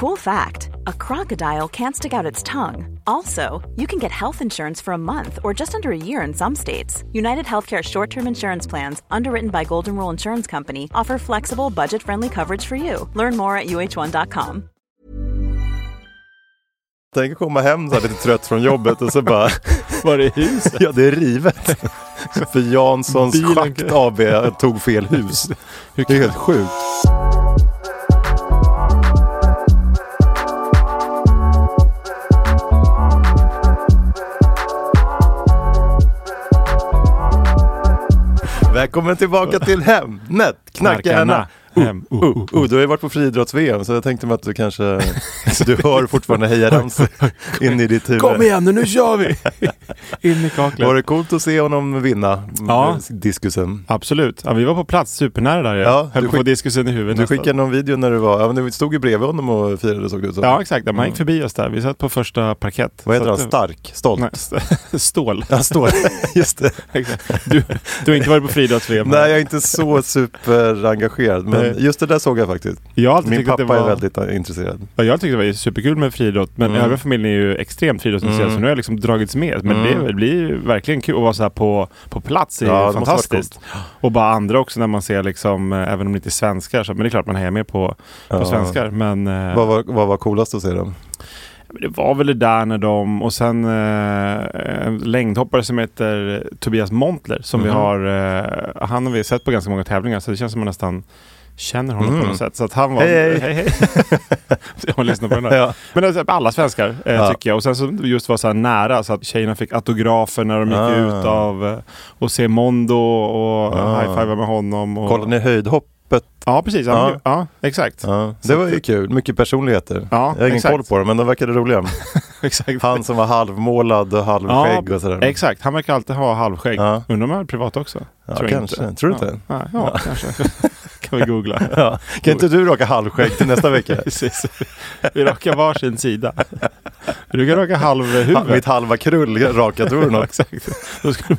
Cool fact a crocodile can't stick out its tongue. Also, you can get health insurance for a month or just under a year in some states. United Healthcare short term insurance plans, underwritten by Golden Rule Insurance Company, offer flexible, budget friendly coverage for you. Learn more at uh1.com. Tänk att komma hem så här lite trött från jobbet och så bara... Var det huset? ja, det är rivet. För Janssons Bilen- Schakt AB tog fel hus. Det är helt sjukt. Välkommen tillbaka till Hemnet! Knacka gärna! Hem. Oh, Oh, oh, oh, du har ju varit på friidrotts-VM så jag tänkte mig att du kanske, du hör fortfarande hejaramsor in i ditt huvud. Kom igen nu, nu kör vi! In i kaklet. Var det coolt att se honom vinna Ja. eh, diskusen? Absolut. Ja, vi var på plats supernära där. Ja, Ja, Höll du på att få skick- diskusen i huvudet Du nästan. skickade någon video när du var, ja men du stod ju bredvid honom och firade såg det ut som. Ja, exakt. Man gick förbi oss där. Vi satt på första parkett. Vad heter han? Stark? Stolt? Nej, st- Stål. Ja, står Just det. Du, du har inte varit på friidrotts-VM? Nej, jag är inte så superengagerad, men Nej. just det där såg jag faktiskt. Jag Min pappa var... är väldigt eh, intresserad. Ja, jag tyckte det var superkul med friidrott, men Mm. övriga familjen är ju extremt friidrottsintresserad, Mm. så nu har jag liksom dragits med. Men Mm. det blir verkligen kul att vara så här på, på plats, det är Ja, fantastiskt. Och bara andra också när man ser liksom, eh, även om det inte är svenskar, så, men det är klart man hejar med på, på Ja. svenskar. Men, eh, Vad var, vad var coolast att se men det var väl det där när de, och sen eh, en längdhoppare som heter Tobias Montler, som vi Mhm. har, eh, han har vi sett på ganska många tävlingar, så det känns som man nästan känner honom Mm. på något sätt. Så att han var... Hej, hej. hej, hej. jag har lyssnat på den här. Ja. Men alltså, alla svenskar eh, Ja. tycker jag. Och sen så just var så här nära så att tjejerna fick autografer när de gick Ah. ut av eh, och se Mondo och Ah. high-fiva med honom. Och... Kollade ni höjdhoppet? Ja, precis. Ja, Ja. ja exakt. Ja, det var ju kul. Mycket personligheter. Ja, jag har ingen exakt. koll på dem, men de verkade roliga. Han som var halvmålad och halvskägg och sådär. Exakt, han verkar alltid ha halvskägg. Undrar om han är privat också? Tror kanske. inte. Tror du inte? Ja, kanske. Kan vi googla. Ja. Kan inte du raka halvskägg till nästa vecka? Precis. Vi rakar varsin sida. Du kan raka halvhuvudet. Mitt halva krull rakat ur Ja, något. exakt. Då ska du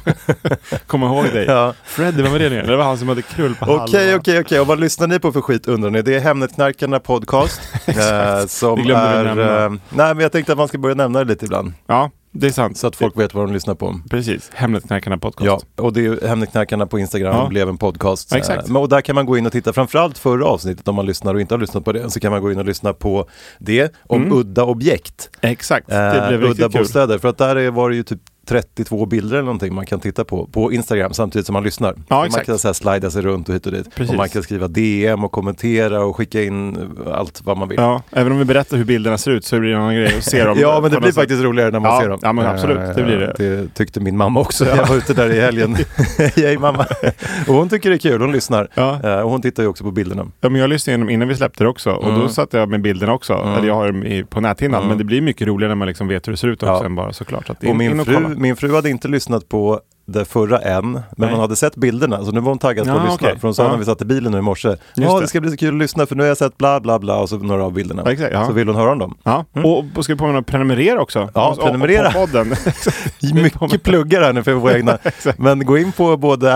komma ihåg dig. Ja. Freddy, vad var det nu? Det var han som hade krull på Okej, halva. okej, okej. Och vad lyssnar ni på för skit undrar ni? Det är Hemnetknarkarna podcast. eh, som Det glömde du är... nämna. Eh, nej, men jag tänkte att man ska börja nämna det lite ibland. Ja, det är sant. Så att folk vet vad de lyssnar på. Precis, Hemnetknarkarna podcast. Ja, och det är Hemnetknarkarna på Instagram, Ja. blev en podcast. Ja, exakt. Eh, Men, och där kan man gå in och titta, framförallt förra avsnittet om man lyssnar och inte har lyssnat på det, så kan man gå in och lyssna på det om Mm. udda objekt. Exakt, Eh, det blev udda riktigt kul. bostäder, för att där är, var det ju typ 32 bilder eller någonting man kan titta på, på Instagram samtidigt som man lyssnar. Så man kan så här slida sig runt och hit och dit. Precis. Och man kan skriva DM och kommentera och skicka in allt vad man vill. Ja, även om vi berättar hur bilderna ser ut så blir det en annan grej att se dem. Ja men det blir sätt. faktiskt roligare när man Ja, ser dem. ja, men absolut, det blir det. Eh, Det tyckte min mamma också. Jag var ute där i helgen. Hej mamma. Och hon tycker det är kul, hon lyssnar. Ja. Eh, Och hon tittar ju också på bilderna. Ja, men jag lyssnade igenom innan vi släppte det också och Mm. då satte jag med bilderna också. Eller jag har dem på näthinnan. Mm. Men det blir mycket roligare när man liksom vet hur det ser ut också Ja. än bara såklart. Att Och in, in min fru, min fru hade inte lyssnat på det förra än, men Nej. hon hade sett bilderna så nu var hon taggad på Ja, att lyssna. okej. För hon sa Ja. när vi satt i bilen nu i morse, ja det. ska bli så kul att lyssna för nu har jag sett bla bla bla och så några av bilderna. Ja, exakt. Så vill hon höra om dem. Ja. Och, och ska vi påminna om att prenumerera också? Ja, Och- och- prenumerera. På podden. Mycket pluggar här nu för våra egna. Men gå in på både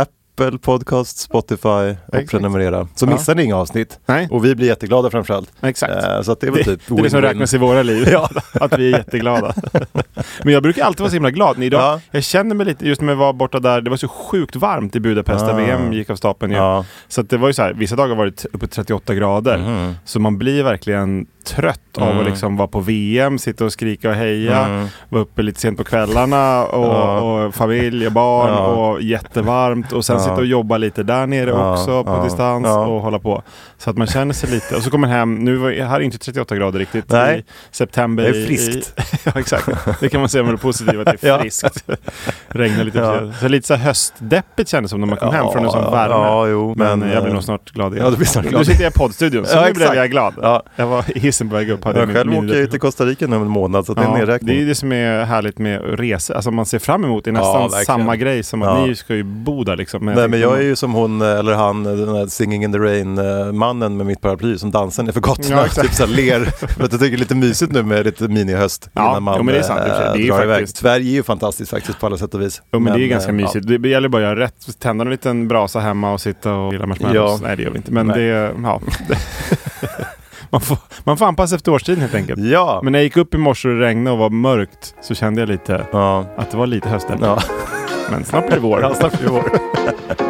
Apple Podcast, Spotify och Exakt. prenumerera. Så missar ni inga avsnitt. Nej, Och vi blir jätteglada framförallt. exakt. Eh, Så det är väl typ det är det som räknas i våra liv. Ja. Att vi är jätteglada. Men jag brukar alltid vara så himla glad. Idag, Ja. Jag känner mig lite, just när jag var borta där, det var så sjukt varmt i Budapest där Ah. VM gick av stapeln. Ja. Så det var ju så här, vissa dagar var det uppe 38 grader. Mhm. Så man blir verkligen trött av Mm. att liksom vara på VM, sitta och skrika och heja, Mm. vara uppe lite sent på kvällarna och, Ja. och familj och barn Ja. och jättevarmt och sen Ja. sitta och jobba lite där nere också på distans och hålla på. Så att man känner sig lite, och så kommer man hem, nu var, här är inte 38 grader riktigt Nej. i september. Det är friskt. I, ja exakt, det kan man säga med det positiva, att det är friskt. Regnar lite. Ja. Så lite så här höstdeppigt kändes som när man kom hem från en sån värme. Ja, jo, Men, men jag blir eh, nog snart glad igen. Ja, du blir snart glad. Nu sitter jag i poddstudion, så nu blev jag glad. Ja. Jag var hissen på väg upp. hade Jag själv min åker jag ju till Costa Rica nu om en månad så att det är en Ja, nedräkning. det är ju det som är härligt med resor. Alltså man ser fram emot. Det är nästan verkligen. samma grej som att Ja. ni ska ju bo där liksom. Nej men jag är ju som hon, eller han, den här Singing in the Rain-mannen med mitt paraply som dansar ner för gatorna. Ja, typ så här ler. för att jag tycker det är lite mysigt nu med lite minihöst Ja, innan man jo, men det är sant eh, Det är ju drar iväg. Sverige är ju fantastiskt faktiskt på alla sätt och vis. Jo men, det är ju eh, ganska ja. mysigt. Det gäller bara att göra rätt. Tända en liten brasa hemma och sitta och grilla marshmallows. Ja. Nej det gör vi inte. Men Nej. det, ja. man, får, man får anpassa efter årstiden helt enkelt. Ja. Men när jag gick upp i morse och det regnade och var mörkt så kände jag lite ja. att det var lite höststämning. Ja. Men snart blir det vår. Ja, snart blir det vår.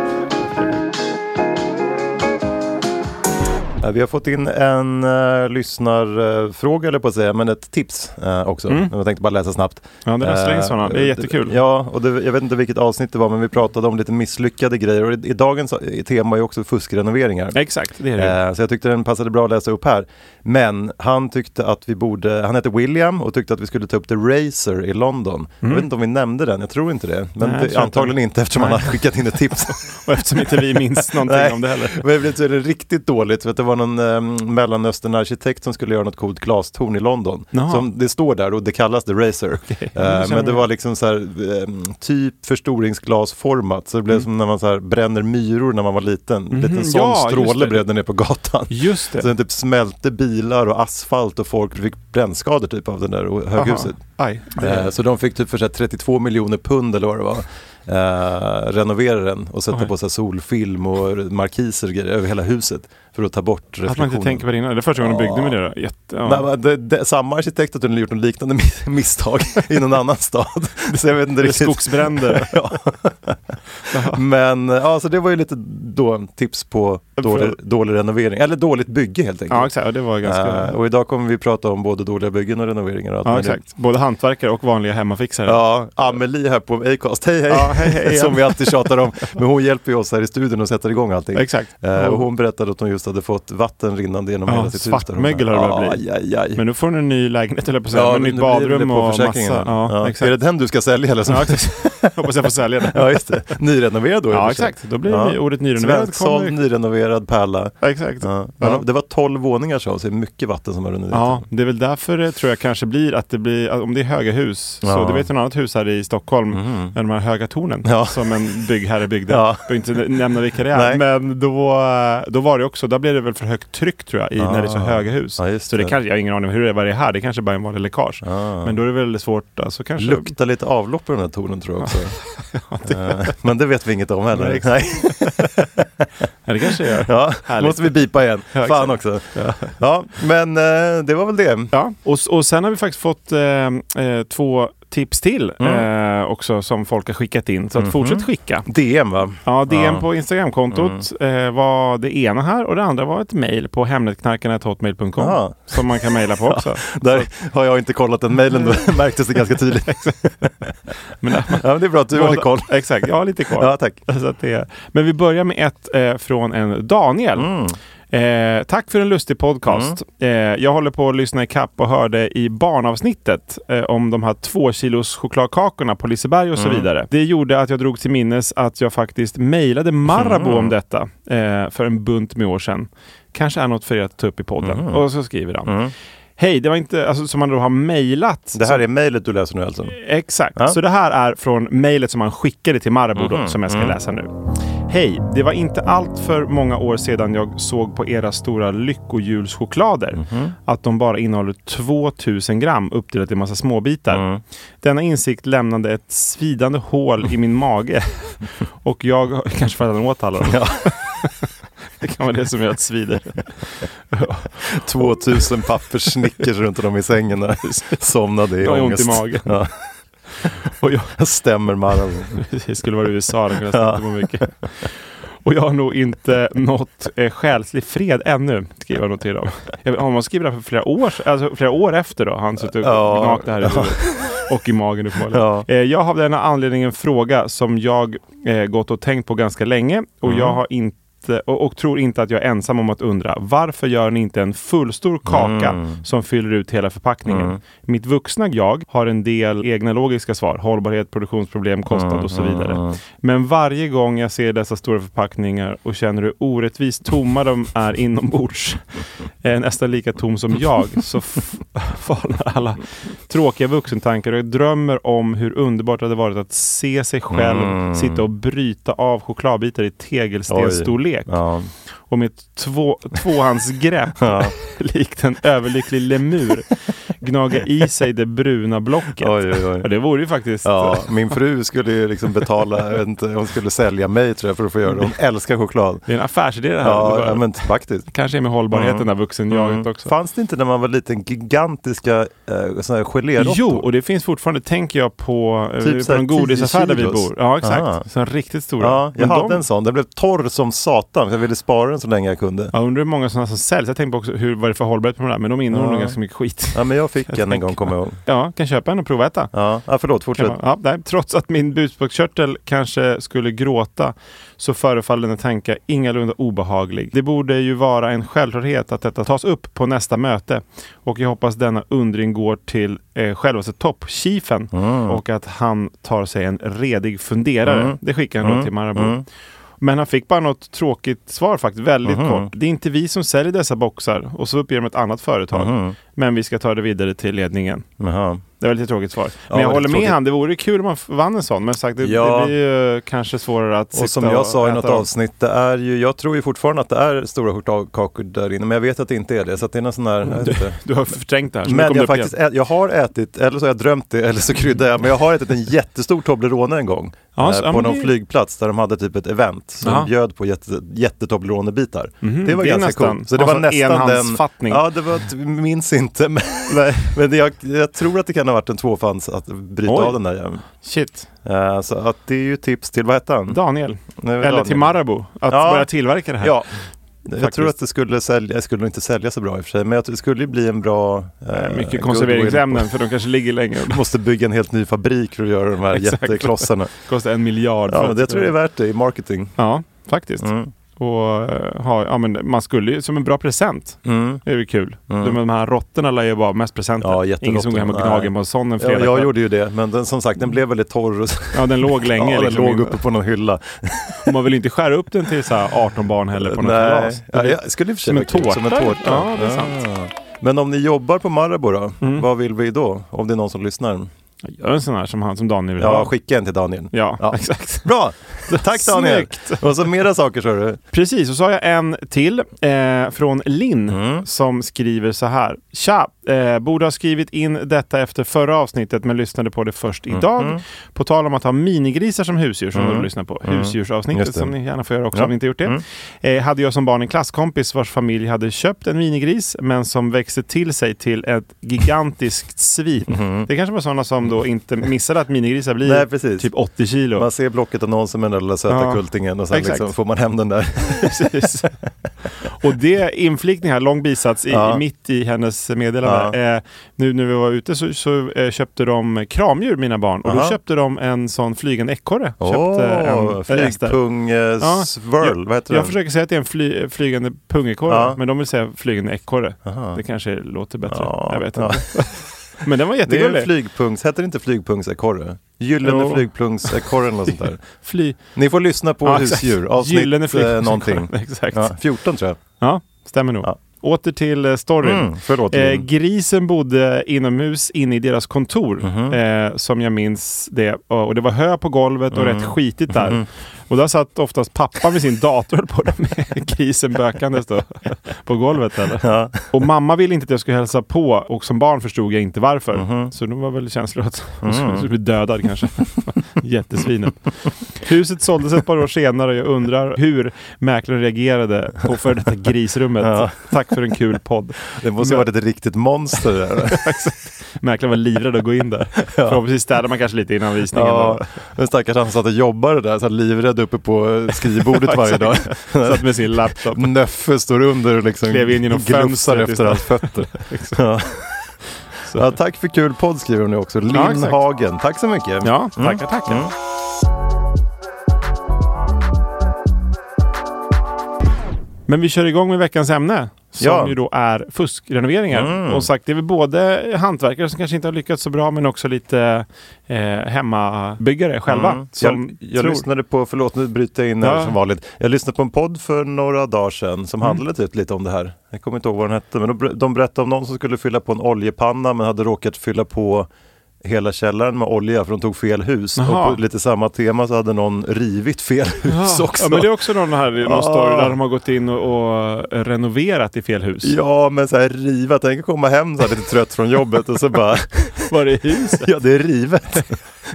Vi har fått in en uh, lyssnarfråga eller på att säga, men ett tips eh, också. Mm. Jag tänkte bara läsa snabbt. Ja det är Eh, sådana. Det är jättekul. Ja, och det, jag vet inte vilket avsnitt det var, men vi pratade om lite misslyckade grejer. Och i, i dagens eh, tema är också fuskrenoveringar. Exakt, det är det. Eh, så jag tyckte den passade bra att läsa upp här. Men han tyckte att vi borde, han heter William och tyckte att vi skulle ta upp The Racer i London. Jag vet inte om vi nämnde den, jag tror inte det. Men Mm. Nej, det, tror inte. antagligen inte eftersom han Nej. har skickat in ett tips. Och eftersom inte vi minns någonting Nej. om det heller. Men det blev tydligen riktigt dåligt för att det var någon um, mellanöstern-arkitekt som skulle göra något coolt glastorn i London. Som det står där och det kallas The Racer. Ja, Eh, känner men det var liksom så här, ehm, typ förstoringsglasformat. Så det blev som när man så här bränner myror när man var liten. Mhm, Liten sån ja, stråle det. blev det ner på gatan. Just det. Så den typ smälte bilar och asfalt och folk fick brännskador typ av den där höghuset. Aj. Eh, så de fick typ för så här 32 miljoner pund eller vad det var. Eh, renovera den och sätta Oj. på så solfilm och markiser och grejer över hela huset för att ta bort Att man reflektionen. inte tänker på det innan. Det är första gången de byggde med det då. Jätte, ja. Nej, det, det, samma arkitekt har tydligen gjort något liknande mis- misstag i någon annan stad. Så jag vet inte riktigt. skogsbränder. ja. Men ja, så det var ju lite då, tips på dålig, dålig renovering, eller dåligt bygge helt enkelt. Ja exakt, det var ganska... Eh, och idag kommer vi prata om både dåliga byggen och renoveringar. Och ja exakt. Både hantverkare och vanliga hemmafixare. Ja, Amelie här på Acast, hej hej! Ja, hej, hej. Som vi alltid tjatar om. Men hon hjälper ju oss här i studion och sätter igång allting. Exakt. Eh, och hon berättade att hon just hade fått vatten rinnande genom Ja, hela sitt hus. svartmögel har det börjat bli. Aj, aj. Men nu får hon en ny lägenhet jag på att säga. Ja, nytt badrum och massa. Ja, Ja. Är det den du ska sälja eller? Så? Ja. Hoppas jag får sälja den. ja, just det. Nyrenoverad då Ja exakt, då blir Ja. ordet nyrenoverad kommer. nyrenoverad pärla. Ja, Exakt. Ja. Men Det var 12 våningar så, så det är mycket vatten som har runnit Ja, det är väl därför det tror jag kanske blir att det blir, om det är höga hus, så du vet ett annat hus här i Stockholm, Mhm. med de här höga tornen som en byggherre byggde. Ja. Jag inte nämna vilka det är. Nej. Men då, då var det också, där blev det väl för högt tryck tror jag, i, när det är så Ah. höga hus. Just så det det. kanske, jag har ingen aning om hur det är, vad det är här, det kanske bara är en vanlig läckage. Ah. Men då är det väl svårt, alltså kanske... Luktar lite avlopp i den här tornen tror jag Eh, Men det vet vi inget om heller. Nej, exakt. Ja, det kanske gör. Ja, Härligt. måste vi bipa igen. Ja, Fan också. Ja. men eh, det var väl det. Ja, och, och sen har vi faktiskt fått eh, eh, två tips till Mm. eh, också som folk har skickat in. Så att Mhm. fortsätt skicka. DM va? Ja, DM Ja. Mm. på Instagramkontot eh, var det ena här och det andra var ett mejl på hemnetknarkarna.hotmail.com Ja. som man kan mejla på också. Där har jag inte kollat den mejlen, då märktes det ganska tydligt. Men, ja, men det är bra att du har lite koll. Exakt, jag har lite kvar. Ja, tack. Så att det, men vi börjar med ett eh, från en Daniel. Mm. Eh, tack för en lustig podcast. Eh, jag håller på att lyssna i kapp och hörde i barnavsnittet eh, om de här två kilos chokladkakorna på Liseberg och så Mm. vidare. Det gjorde att jag drog till minnes att jag faktiskt mejlade Marabou Mm. om detta eh, för en bunt med år sedan. Kanske är något för er att ta upp i podden. Mm. Och så skriver han. Mm. Hej, det var inte, alltså som man då har mejlat. Det här Så- är mejlet du läser nu alltså? Exakt. Ja. Så det här är från mejlet som han skickade till Marabou då, Mhm, som jag ska mm. läsa nu. Hej! Det var inte allt för många år sedan jag såg på era stora lyckohjulschoklader Mhm. att de bara innehåller 2000 gram uppdelat i massa småbitar. Mm. Denna insikt lämnade ett svidande hål i min mage och jag, kanske för att han åt alla dem. Ja. det kan vara det som gör att svider. 2000 papperssnickers runt om i sängen när jag somnade i Jag har ont ångest. i magen. Ja. Och jag, Jag stämmer Marabou. Det skulle vara USA, de kunde Ja. ja. på mycket. Och jag har nog inte nått eh, själslig fred ännu, skriver han nog till dem. Jag, har man skrivit det här för flera år, alltså flera år efter då? Han suttit och gnagt det här i huvudet. Och i magen uppenbarligen. Ja. Eh, jag har av denna anledning en fråga som jag eh, gått och tänkt på ganska länge. Och Mm. jag har inte och, och tror inte att jag är ensam om att undra. Varför gör ni inte en fullstor kaka Mm. som fyller ut hela förpackningen? Mitt vuxna jag har en del egna logiska svar. Hållbarhet, produktionsproblem, kostnad Mm, och så vidare. Men varje gång jag ser dessa stora förpackningar och känner hur orättvist tomma de är inombords, är nästan lika tom som jag, så falnar alla tråkiga vuxentankar och jag drömmer om hur underbart det hade varit att se sig själv Mm. sitta och bryta av chokladbitar i tegelstensstorlek Ja. Och med ett två, tvåhandsgrepp Ja. likt en överlycklig lemur gnaga i sig det bruna blocket. Oj, oj, oj. Ja, det vore ju faktiskt... Ja, min fru skulle ju liksom betala, jag vet inte, hon skulle sälja mig tror jag för att få göra det. Hon älskar choklad. Det är en affärsidé det här. Ja, ja men faktiskt. Kanske är med hållbarheten där vuxenjaget Mm. också. Fanns det inte när man var liten gigantiska eh, här geléråttor? Jo, och det finns fortfarande, tänker jag, på, eh, Typ på en godisaffär där vi 10 kilos. bor. Ja, exakt. Aha. Så riktigt stora. Ja, jag Men hade de- en sån. Den blev torr som satan. Jag ville spara den så länge jag kunde. Jag undrar hur många sådana som säljs. Jag tänkte också hur, vad det är för hållbarhet på de där. Men de innehåller Ja. ganska mycket skit. Ja, men jag fick Jag en en gång, kommer jag ihåg. Ja, kan köpa en och prova äta. Ja, ja förlåt, fortsätt. man, ja, nej, trots att min bukspottkörtel kanske skulle gråta så förefaller denna tanke ingalunda obehaglig. Det borde ju vara en självklarhet att detta tas upp på nästa möte och jag hoppas denna undring går till eh, självaste toppchiefen Mm. och att han tar sig en redig funderare. Mm. Det skickar han då Mm. till Marabou. Men han fick bara något tråkigt svar faktiskt, väldigt Mhm. kort. Det är inte vi som säljer dessa boxar och så uppger de ett annat företag. Mhm. Men vi ska ta det vidare till ledningen. Jaha. Det var lite tråkigt svar. Ja, Men jag det är håller med han, det vore kul om man vann en sån. Men sagt, det, Ja. det blir ju kanske svårare att Och som jag sa i något avsnitt, det är ju, jag tror ju fortfarande att det är stora chokladkakor där inne, men jag vet att det inte är det. Så det är någon sån jag vet inte. Du har förträngt det här. Men jag, faktiskt ät, jag har ätit, eller så har jag drömt det, eller så kryddar jag, men jag har ätit en jättestor Toblerone en gång. Ja, eh, så- ja, på någon det- flygplats där de hade typ ett event som Jaha. bjöd på jätte, jätte-Toblerone-bitar. Mhm, Det var det ganska nästan- coolt. Så det alltså var nästan den... Ja, det var, minns inte. Men, men det, jag, jag tror att det kan ha varit en tvåfands att bryta Oj. av den där jäveln. Shit. Eh, så att det är ju tips till, vad hette han? Daniel. Eller Daniel. till Marabou. Att Ja. börja tillverka det här. Ja. Jag Faktiskt. tror att det skulle sälja, det skulle inte sälja så bra i och för sig, men jag det skulle bli en bra... eh, Mycket konserveringsämnen för de kanske ligger länge. Du måste bygga en helt ny fabrik för att göra de här jätteklossarna. Kostar en miljard. Ja, men det tror jag är värt det i marketing. Ja, faktiskt. Mm. Och eh, ha, ja, men man skulle ju, som en bra present. Mm. Det är ju kul. Mm. De, de här råttorna lär ju vara mest presenter. Ja, Ingen som går hem och gnager på en sån en Ja, fredag jag gjorde ju det, men den, som sagt den blev väldigt torr. Och, Ja, den låg länge. ja, den liksom, låg uppe på någon hylla. Och man vill inte skära upp den till så här 18 barn heller på något kalas. ja, jag skulle i och för sig Som en kul, Som en tårta? tårta. Ja, det är sant. Ah. Men om ni jobbar på Marabou då, Mm. vad vill vi då? Om det är någon som lyssnar. Gör en sån här som, han, som Daniel vill Ja, ha. skicka en till Daniel. Ja, Ja. exakt. Bra! Tack Daniel! Snyggt. Och så mera saker så du. Precis, och så har jag en till eh, från Linn Mm. som skriver så här. Tja! Eh, borde ha skrivit in detta efter förra avsnittet men lyssnade på det först idag. Mhm. På tal om att ha minigrisar som husdjur som Mm. du lyssnar på. Mm. Husdjursavsnittet som ni gärna får göra också Ja. om ni inte gjort det. Mm. Eh, hade jag som barn en klasskompis vars familj hade köpt en minigris men som växte till sig till ett gigantiskt svin. Det kanske var sådana som då inte missade att minigrisar blir Nej, typ 80 kilo. Man ser Blocket annonsen med den lilla söta Ja. kultingen och sen liksom får man hem den där. Och det inflikning här, lång bisats i, Ja. mitt i hennes meddelande. Eh, nu när vi var ute så, så eh, köpte de kramdjur, mina barn. Och då Aha. köpte de en sån flygande ekorre. Åh, Köpte en, Ester. flygpung Ja. swirl, vad heter Jag den? försöker säga att det är en fly, flygande pungekorre, Ja. men de vill säga flygande ekorre. Aha. Det kanske låter bättre. Ja, Jag vet ja. inte. Men den var Det är jättegullig. flygpungs, heter det inte flygpungsekorre? Gyllene Jo. flygpungsekorre eller något sånt där. Fly... Ni får lyssna på Ja, husdjur, avsnitt Gyllene eh, någonting. Exakt. Ja, Ja. 14 tror jag. stämmer nog. Ja. Åter till eh, storyn. Mm, förlåt. Eh, grisen bodde inomhus inne i deras kontor, Mhm. eh, som jag minns det. Och det var hö på golvet och Mm. rätt skitigt där. Mhm. Och där satt oftast pappa med sin dator på med grisen bökandes då på golvet. Eller? Ja. Och mamma ville inte att jag skulle hälsa på och som barn förstod jag inte varför. Mhm. Så de var väl känslor att hon Mm. skulle bli dödad kanske. Jättesvinet. Huset såldes ett par år senare och jag undrar hur mäklaren reagerade på för detta grisrummet. Ja. Tack för en kul podd. Det måste ju varit ett riktigt monster där. Mäklaren var livrädd att gå in där. Förhoppningsvis städade man kanske lite innan visningen. Ja, den stackars han satt och jobbade där, så här livrädd uppe på skrivbordet varje dag. Satt med sin laptop. Nöffe står under och liksom Klev in genom glufsar efter hans fötter. ja. Tack för kul podd skriver hon nu också. Linn Ja. Hagen, tack så mycket. Ja, Mm. tackar, tackar. Mm. Men vi kör igång med veckans ämne. Som Ja. ju då är fuskrenoveringar. Mm. Och sagt, det är väl både hantverkare som kanske inte har lyckats så bra men också lite eh, hemmabyggare själva. Mm. Jag jag tror... lyssnade på, förlåt nu bryter jag in här Ja. som vanligt. Jag lyssnade på en podd för några dagar sedan som Mm. handlade typ lite om det här. Jag kommer inte ihåg vad den hette, men de berättade om någon som skulle fylla på en oljepanna men hade råkat fylla på hela källaren med olja för de tog fel hus. Jaha. Och på lite samma tema så hade någon rivit fel hus Ja, också. ja, men det är också någon, här, någon Ah. story där de har gått in och, och renoverat i fel hus. Ja, men så här riva, tänk att komma hem så här lite trött från jobbet och så bara, Var det huset? ja det är rivet.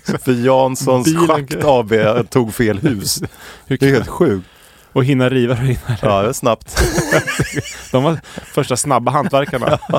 För Janssons Bilen- Schakt AB tog fel hus. Det är helt sjukt. Och hinna riva hinna Ja, det är snabbt. De var första snabba hantverkarna.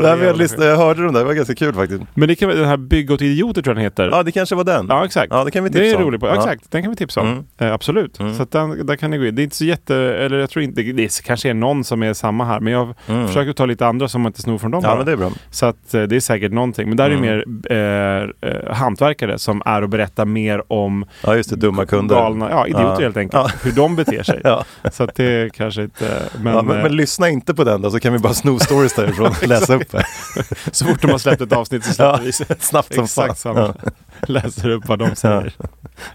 Nej, men jag, lyssnade, jag hörde dem där, det var ganska kul faktiskt. Men det kan vara den här Bygg åt idioter tror jag den heter. Ja, det kanske var den. Ja, exakt. Ja, det kan vi det tipsa är om. roligt på. Ja. Exakt, den kan vi tipsa om. Mm. Eh, absolut. Mm. Så den, där kan ni gå in. Det är inte så jätte, eller jag tror inte, det kanske är någon som är samma här. Men jag Mm. försöker ta lite andra som man inte snor från dem Ja, bara. men det är bra. Så att eh, det är säkert någonting. Men där är det mer eh, eh, hantverkare som är och berättar mer om Ja, just det, dumma kunder. galna, ja idioter Ja. helt enkelt. Hur de beter sig. Ja. Så att det kanske inte, men, ja, men, eh, men lyssna inte på den då, så kan vi bara sno stories därifrån och läsa upp så fort de har släppt ett avsnitt så släpper vi snabbt som fan. Samma. Ja. Läser upp vad de säger.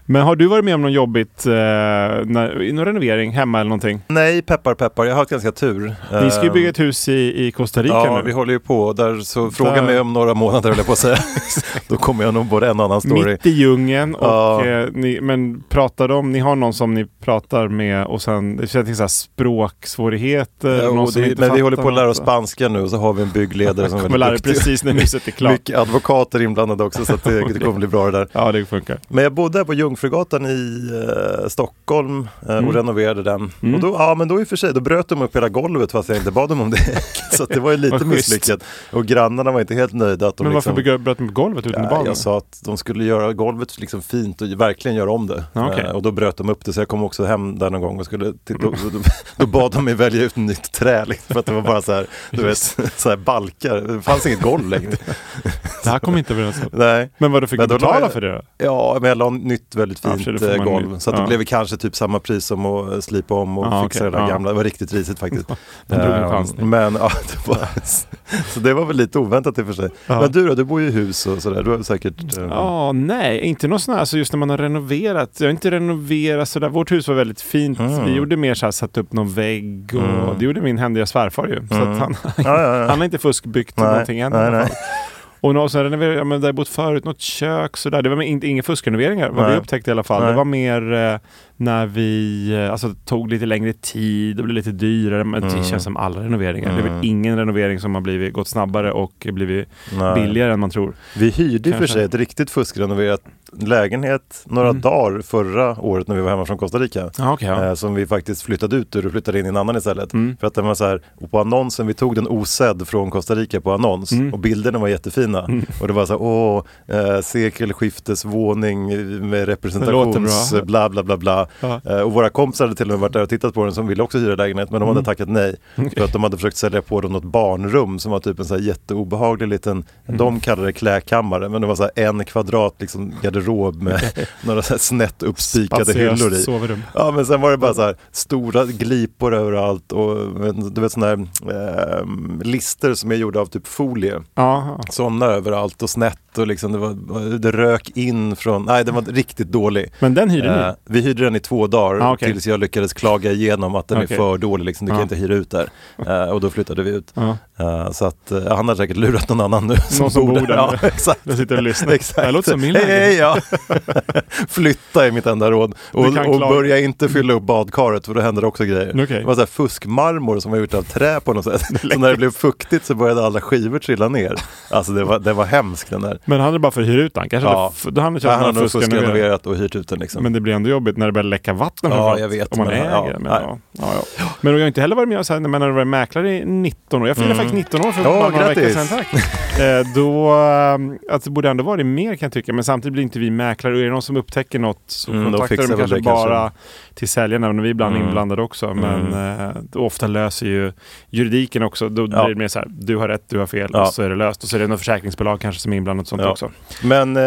Men har du varit med om något jobbigt, eh, när, någon renovering hemma eller någonting? Nej, peppar peppar, jag har haft ganska tur. Ni ska ju Ehm, bygga ett hus i, i Costa Rica Ja, nu. vi håller ju på. Där, så fråga Där- mig om några månader, höll jag på att säga. Då kommer jag nog både en annan story. Mitt i djungeln och Ja. eh, ni, men pratar de, ni har någon som ni pratar med och sen, det känns så här språksvårigheter? Som det, men vi håller på att lära oss spanska nu och så har vi en byggledare som är väldigt duktig. precis när huset är klart. Mycket advokater inblandade också så det, det kommer bli bra det där. Ja, det funkar. Men jag bodde här på Jungfrugatan i eh, Stockholm eh, Mm. och renoverade den. Mm. Och då, ja men då i och för sig, då bröt de upp hela golvet fast jag inte bad dem om det. så det var ju lite misslyckat. Och grannarna var inte helt nöjda att de Men varför liksom, liksom... bröt de upp golvet utan Ja, barn? jag sa att de skulle göra golvet liksom fint och verkligen göra om det. Ja, okej. Eh, och då bröt de upp det så jag kom också hem där någon gång och skulle, till, då, då, då bad de mig välja ut nytt trä liksom, för att det var bara så här, du vet, så här balkar. Det fanns inget golv längre. Det här kommer inte överens om. Nej. Men vad du fick Men då betala för det då? Ja, men jag la nytt väldigt fint det får eh, golv. Så att det Ja. blev kanske typ samma pris som att eh, slipa om och Ja, fixa okej. det där Ja. gamla. Det var riktigt risigt faktiskt. Den drog en Eh, chansning. Men ja, det var, så det var väl lite oväntat i och för sig. Men du då, du bor ju i hus och sådär. Du har säkert... eh, Ja, nej, inte något sånt här, alltså just när man har renoverat. Jag har inte renoverat sådär. Vårt hus var väldigt fint. Mm. Vi gjorde mer såhär, satt upp någon vägg och Mm. det gjorde min händiga svärfar ju. Så Mm. han, han har inte fuskbyggt Nej, någonting än. nej, nej. Och nå- sen renoverade jag, men där jag bott förut, något kök sådär. Det var inte, inga fuskrenoveringar vad vi upptäckte i alla fall. Nej. Det var mer eh, när vi, eh, alltså tog lite längre tid och blev lite dyrare. Men det Mm. känns som alla renoveringar. Det är Mm. väl ingen renovering som har blivit, gått snabbare och blivit Nej. billigare än man tror. Vi hyrde och för Kanske. sig ett riktigt fuskrenoverat lägenhet några Mm. dagar förra året när vi var hemma från Costa Rica. Ja, okej. ja. Eh, som vi faktiskt flyttade ut ur och flyttade in i en annan istället. Mm. För att den var så här, och på annonsen, vi tog den osedd från Costa Rica på annons Mm. och bilderna var jättefina. Och det var så här, åh, eh, sekelskiftesvåning med representations, bla bla bla bla. Ja. Eh, och våra kompisar hade till och med varit där och tittat på den som ville också hyra lägenhet men de hade Mm. tackat nej. För att de hade försökt sälja på dem något barnrum som var typ en så här jätteobehaglig liten, de kallade det klädkammare men det var så en kvadrat liksom garderob med några så här snett uppspikade Spaciöst hyllor i. sovrum. Ja men sen var det bara så här stora glipor överallt och du vet sådana här eh, lister som är gjorda av typ folie. Sådana överallt och snett och liksom det, var, det rök in från, nej den var riktigt dålig. men den hyrde Eh, ni? vi hyrde den i två dagar Ah, okej. tills jag lyckades klaga igenom att den Okej. är för dålig, liksom, du kan Ja. inte hyra ut där. Eh, och då flyttade vi ut. Eh, så att eh, han har säkert lurat någon annan nu. Någon som bor där Ja, exakt. Jag sitter och lyssnar. Exakt. Det här låter som min hej, hej, lägenhet. ja. Flytta är mitt enda råd. Och, och börja inte fylla upp badkaret för då händer det också grejer. Okej. Det var så här fuskmarmor som var gjort av trä på något sätt. Så när det blev fuktigt så började alla skivor trilla ner. Alltså det var, det var hemskt den där. Men han är bara för att hyra ut den. Kanske Ja. hade han Han har nog fuskrenoverat och hyrt ut den liksom. Men det blir ändå jobbigt när det börjar läcka vatten. Ja, jag vet, Om man men- äger. ja, men, ja, ja, ja. men jag har inte heller varit med så här, när man har varit mäklare i 19 år. Jag fyllde Mm. faktiskt 19 år för Ja, bara några veckor sedan. Tack. eh, då, alltså, det borde ändå varit mer kan jag tycka. Men samtidigt blir inte vi mäklare. Och är det någon som upptäcker något så Mm, kontaktar de kanske det kanske. bara till säljarna. Men vi är ibland Mm. inblandade också. Men eh, ofta löser ju juridiken också. Då blir det mer så här, du har rätt, du har fel. Och så är det löst. Och så är det något försäkringsbolag kanske som är inblandat och sånt också. Men eh,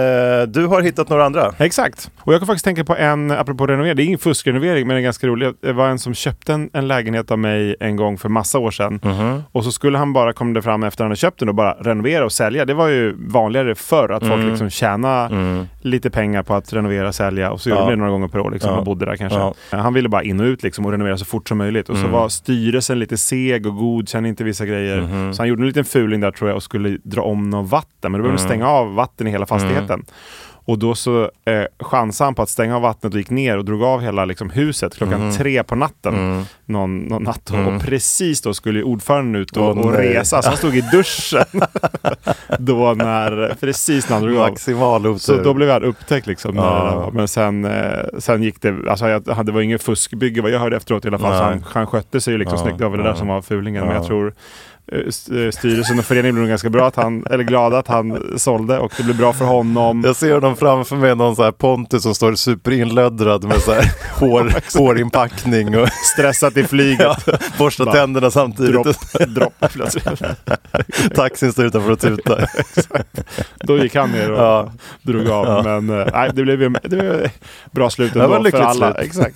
du har hittat några andra? Exakt. Och jag kan faktiskt tänka på en, apropå renovering, det är ingen fuskrenovering men det är ganska rolig. Det var en som köpte en, en lägenhet av mig en gång för massa år sedan. Mhm. Och så skulle han bara, kom det fram efter han hade köpt den och bara renovera och sälja. Det var ju vanligare förr att folk liksom tjäna lite pengar på att renovera och sälja. Och så gjorde Mm. De det några gånger per år liksom, Ja. och bodde där kanske. Ja. Han ville bara in och ut liksom, och renovera så fort som möjligt. Och så Mm. var styrelsen lite seg och godkände inte vissa grejer. Mhm. Så han gjorde en liten fuling där tror jag och skulle dra om något vatten. Men då behövde Mm. stänga av vatten i hela fastigheten. Och då så eh, chansade han på att stänga av vattnet och gick ner och drog av hela liksom, huset klockan Mhm. tre på natten. Mm. Någon, någon natt. Och precis då skulle ordföranden ut och, Åh, och resa. Så han stod i duschen. då när, precis när han drog av. Maximal otur. Så då blev han upptäckt liksom. Ja. Men sen, eh, sen gick det, alltså jag, det var ingen fuskbygge vad jag hörde efteråt i alla fall. Så han, han skötte sig liksom Ja, snyggt. Det var väl det där som var fulingen. Men Ja. jag tror styrelsen och föreningen blev ganska bra att han, eller glada att han sålde och det blev bra för honom. Jag ser honom framför mig, någon så här Pontus som står superinlöddrad med så här hår, hårinpackning och Stressat i flyget. borstar Bara tänderna samtidigt. Dropp, dropp plötsligt. Taxin står utanför och tutar. Då gick han ner och Ja. drog av. Men eh, nej, det blev det blev bra slut Det var ändå för alla. slut. Exakt.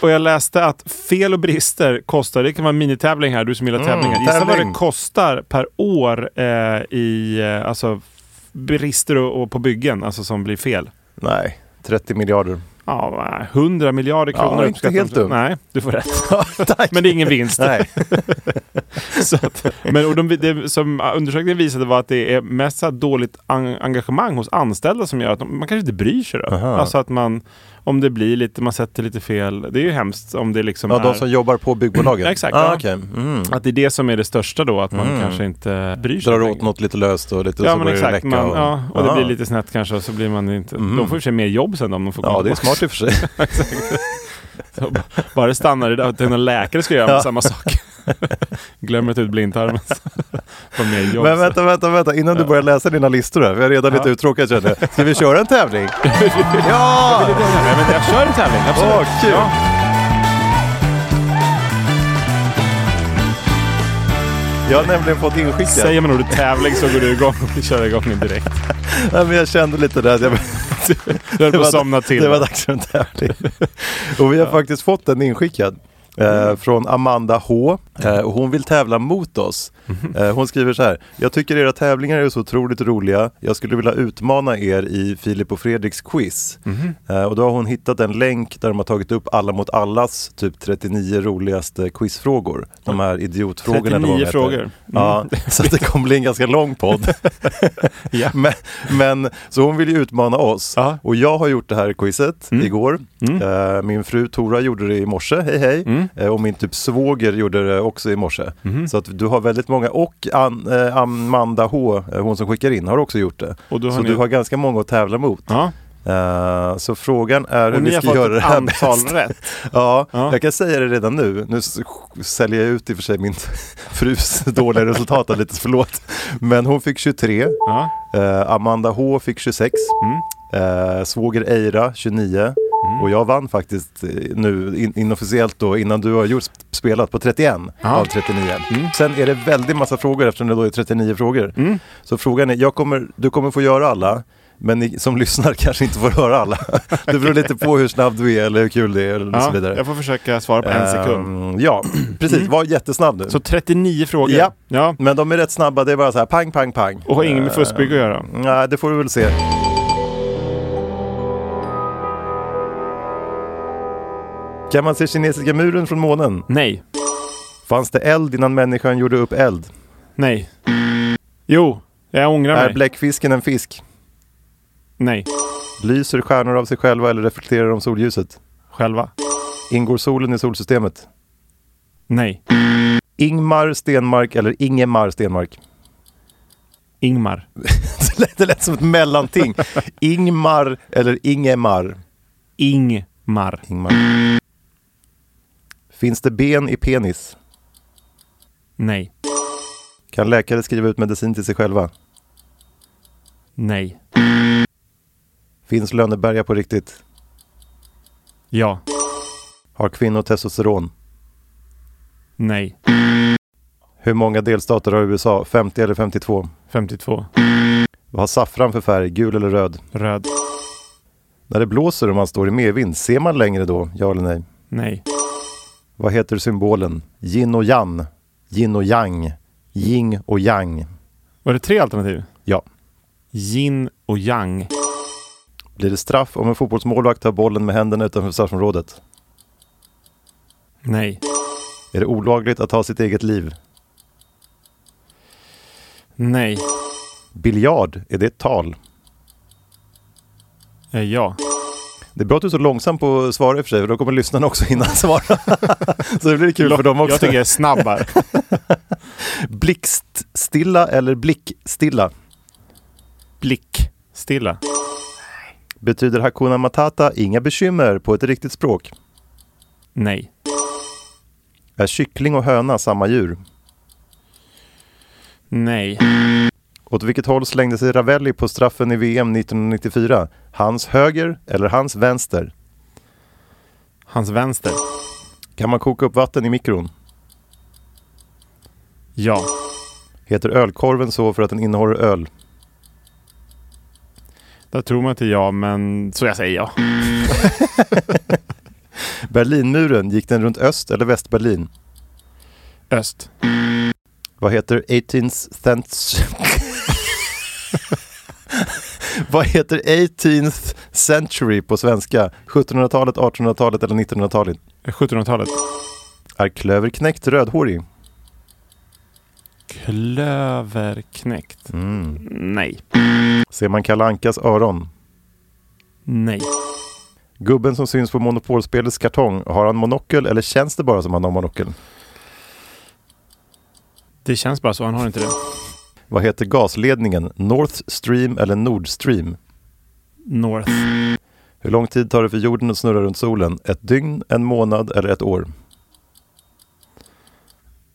Och jag läste att fel och brister kostar, det kan vara en minitävling här, du som gillar tävlingar. Gissa vad Mm, tävling. det kostar per år eh, i eh, alltså, brister och, och på byggen, alltså som blir fel. Nej, 30 miljarder. Ja, nej, 100 miljarder Ja, kronor inte uppskattar helt dumt. Nej, du får rätt. Men det är ingen vinst. Nej. Att, men och de, det som undersökningen visade var att det är mest så dåligt en, engagemang hos anställda som gör att de, man kanske inte bryr sig. Då. Aha. Alltså att man, om det blir lite, man sätter lite fel. Det är ju hemskt om det liksom Ja, är... de som jobbar på byggbolagen? Exakt, Ah, ja. okej. mm. Att det är det som är det största då, att man Mm. kanske inte bryr sig. Drar åt något lite löst och lite Ja så men det exakt, läcka. man, och... ja, och det Ah. blir lite snett kanske och så blir man inte... Mhm. De får i sig mer jobb sen om de får komma Ja, det är smart i och för sig. Så Bara det stannar i det, att en läkare ska göra Ja. samma sak. Glömmer att ta ut blindtarmen. Jobb. Men vänta, vänta, vänta. Innan du börjar läsa dina listor här. Vi är redan lite Ja. uttråkade känner jag. Ska vi köra en tävling? ja! Ja, men jag kör en tävling, absolut. Åh, kul. Jag har nämligen fått inskickat. Säger man ordet tävling så går du igång och kör igång direkt. Ja, men jag kände lite där. att Jag... Du höll på att somna till. Det var dags för en tävling. och vi har faktiskt fått den inskickad. Eh, från Amanda H. Eh, och hon vill tävla mot oss. Eh, hon skriver så här. Jag tycker era tävlingar är så otroligt roliga. Jag skulle vilja utmana er i Filip och Fredriks quiz. Eh, och då har hon hittat en länk där de har tagit upp alla mot allas typ 39 roligaste quizfrågor. De här idiotfrågorna. eller vad de 39 heter. frågor. Mm. Ja, så det kommer bli en ganska lång podd. Ja. men, men, så hon vill ju utmana oss. Ja. Och jag har gjort det här quizet Mm. igår. Mm. Min fru Tora gjorde det i morse, hej hej. Mm. Eh, och min typ svåger gjorde det också i morse. Mhm. Så att du har väldigt många, och An, eh, Amanda H, eh, hon som skickar in, har också gjort det. Har så ni... du har ganska många att tävla mot. Ja. Eh, så frågan är hur ni vi ska göra det här antal bäst. rätt. Ja, Ja. jag kan säga det redan nu. Nu säljer jag ut i och för sig min frus dåliga resultat, lite förlåt. Men hon fick 23, Ja. eh, Amanda H fick 26, Mm. eh, svåger Eira 29 och jag vann faktiskt eh, nu in, inofficiellt då innan du har gjort spelat på 31 Ja. av 39. Mm. Sen är det väldigt massa frågor eftersom det då är 39 frågor. Mm. Så frågan är, kommer, du kommer få göra alla. Men ni som lyssnar kanske inte får höra alla. Det beror lite på hur snabb du är eller hur kul det är eller så Ja, vidare. jag får försöka svara på en sekund. Ehm, ja, precis. Var jättesnabb nu. Så 39 frågor. Ja. ja. Men de är rätt snabba, det är bara så här pang, pang, pang. Och har ingen med fuskbygge att göra. Ehm, Nej, det får du väl se. Kan man se kinesiska muren från månen? Nej. Fanns det eld innan människan gjorde upp eld? Nej. Jo, jag ångrar Är mig. bläckfisken en fisk? Nej. Lyser stjärnor av sig själva eller reflekterar de solljuset? Själva. Ingår solen i solsystemet? Nej. Ingmar Stenmark eller Ingemar Stenmark? Ingmar. Det lät, det lät som ett mellanting. Ingmar eller Ingemar? Ingmar. Ingmar. Finns det ben i penis? Nej. Kan läkare skriva ut medicin till sig själva? Nej. Finns Lönneberga på riktigt? Ja. Har kvinnor testosteron? Nej. Hur många delstater har USA? 50 eller 52? 52. Vad har saffran för färg? Gul eller röd? Röd. När det blåser och man står i medvind, ser man längre då? Ja eller nej? Nej. Vad heter symbolen? Yin och yang. Yin och yang. Yin och yang. Var det tre alternativ? Ja. Yin och yang. Blir det straff om en fotbollsmålvakt tar bollen med händerna utanför straffområdet? Nej. Är det olagligt att ta sitt eget liv? Nej. Biljard, är det ett tal? Eh, ja. Det är bra att du är så långsam på att svara i och för sig, för då kommer lyssnarna också hinna svara. så det blir kul för dem också. Jag tycker jag är snabb här. Blickstilla eller blickstilla? Blickstilla. Betyder Hakuna Matata inga bekymmer på ett riktigt språk? Nej. Är kyckling och höna samma djur? Nej. Åt vilket håll slängde sig Ravelli på straffen i VM 1994? Hans höger eller hans vänster? Hans vänster. Kan man koka upp vatten i mikron? Ja. Heter ölkorven så för att den innehåller öl? Där tror man inte ja, men så jag säger ja. Berlinmuren, gick den runt Öst eller Västberlin? Öst. Vad heter 18th century? Vad heter 18th century på svenska? 1700-talet, 1800-talet eller 1900-talet? 1700-talet. Är klöverknäckt rödhårig? Klöverknäckt. Mm. Nej. Ser man Kalle Ankas öron? Nej. Gubben som syns på Monopolspelets kartong, har han monokel eller känns det bara som han har monokel? Det känns bara så. Han har inte det. Vad heter gasledningen? North Stream eller Nord Stream? North. Hur lång tid tar det för jorden att snurra runt solen? Ett dygn, en månad eller ett år?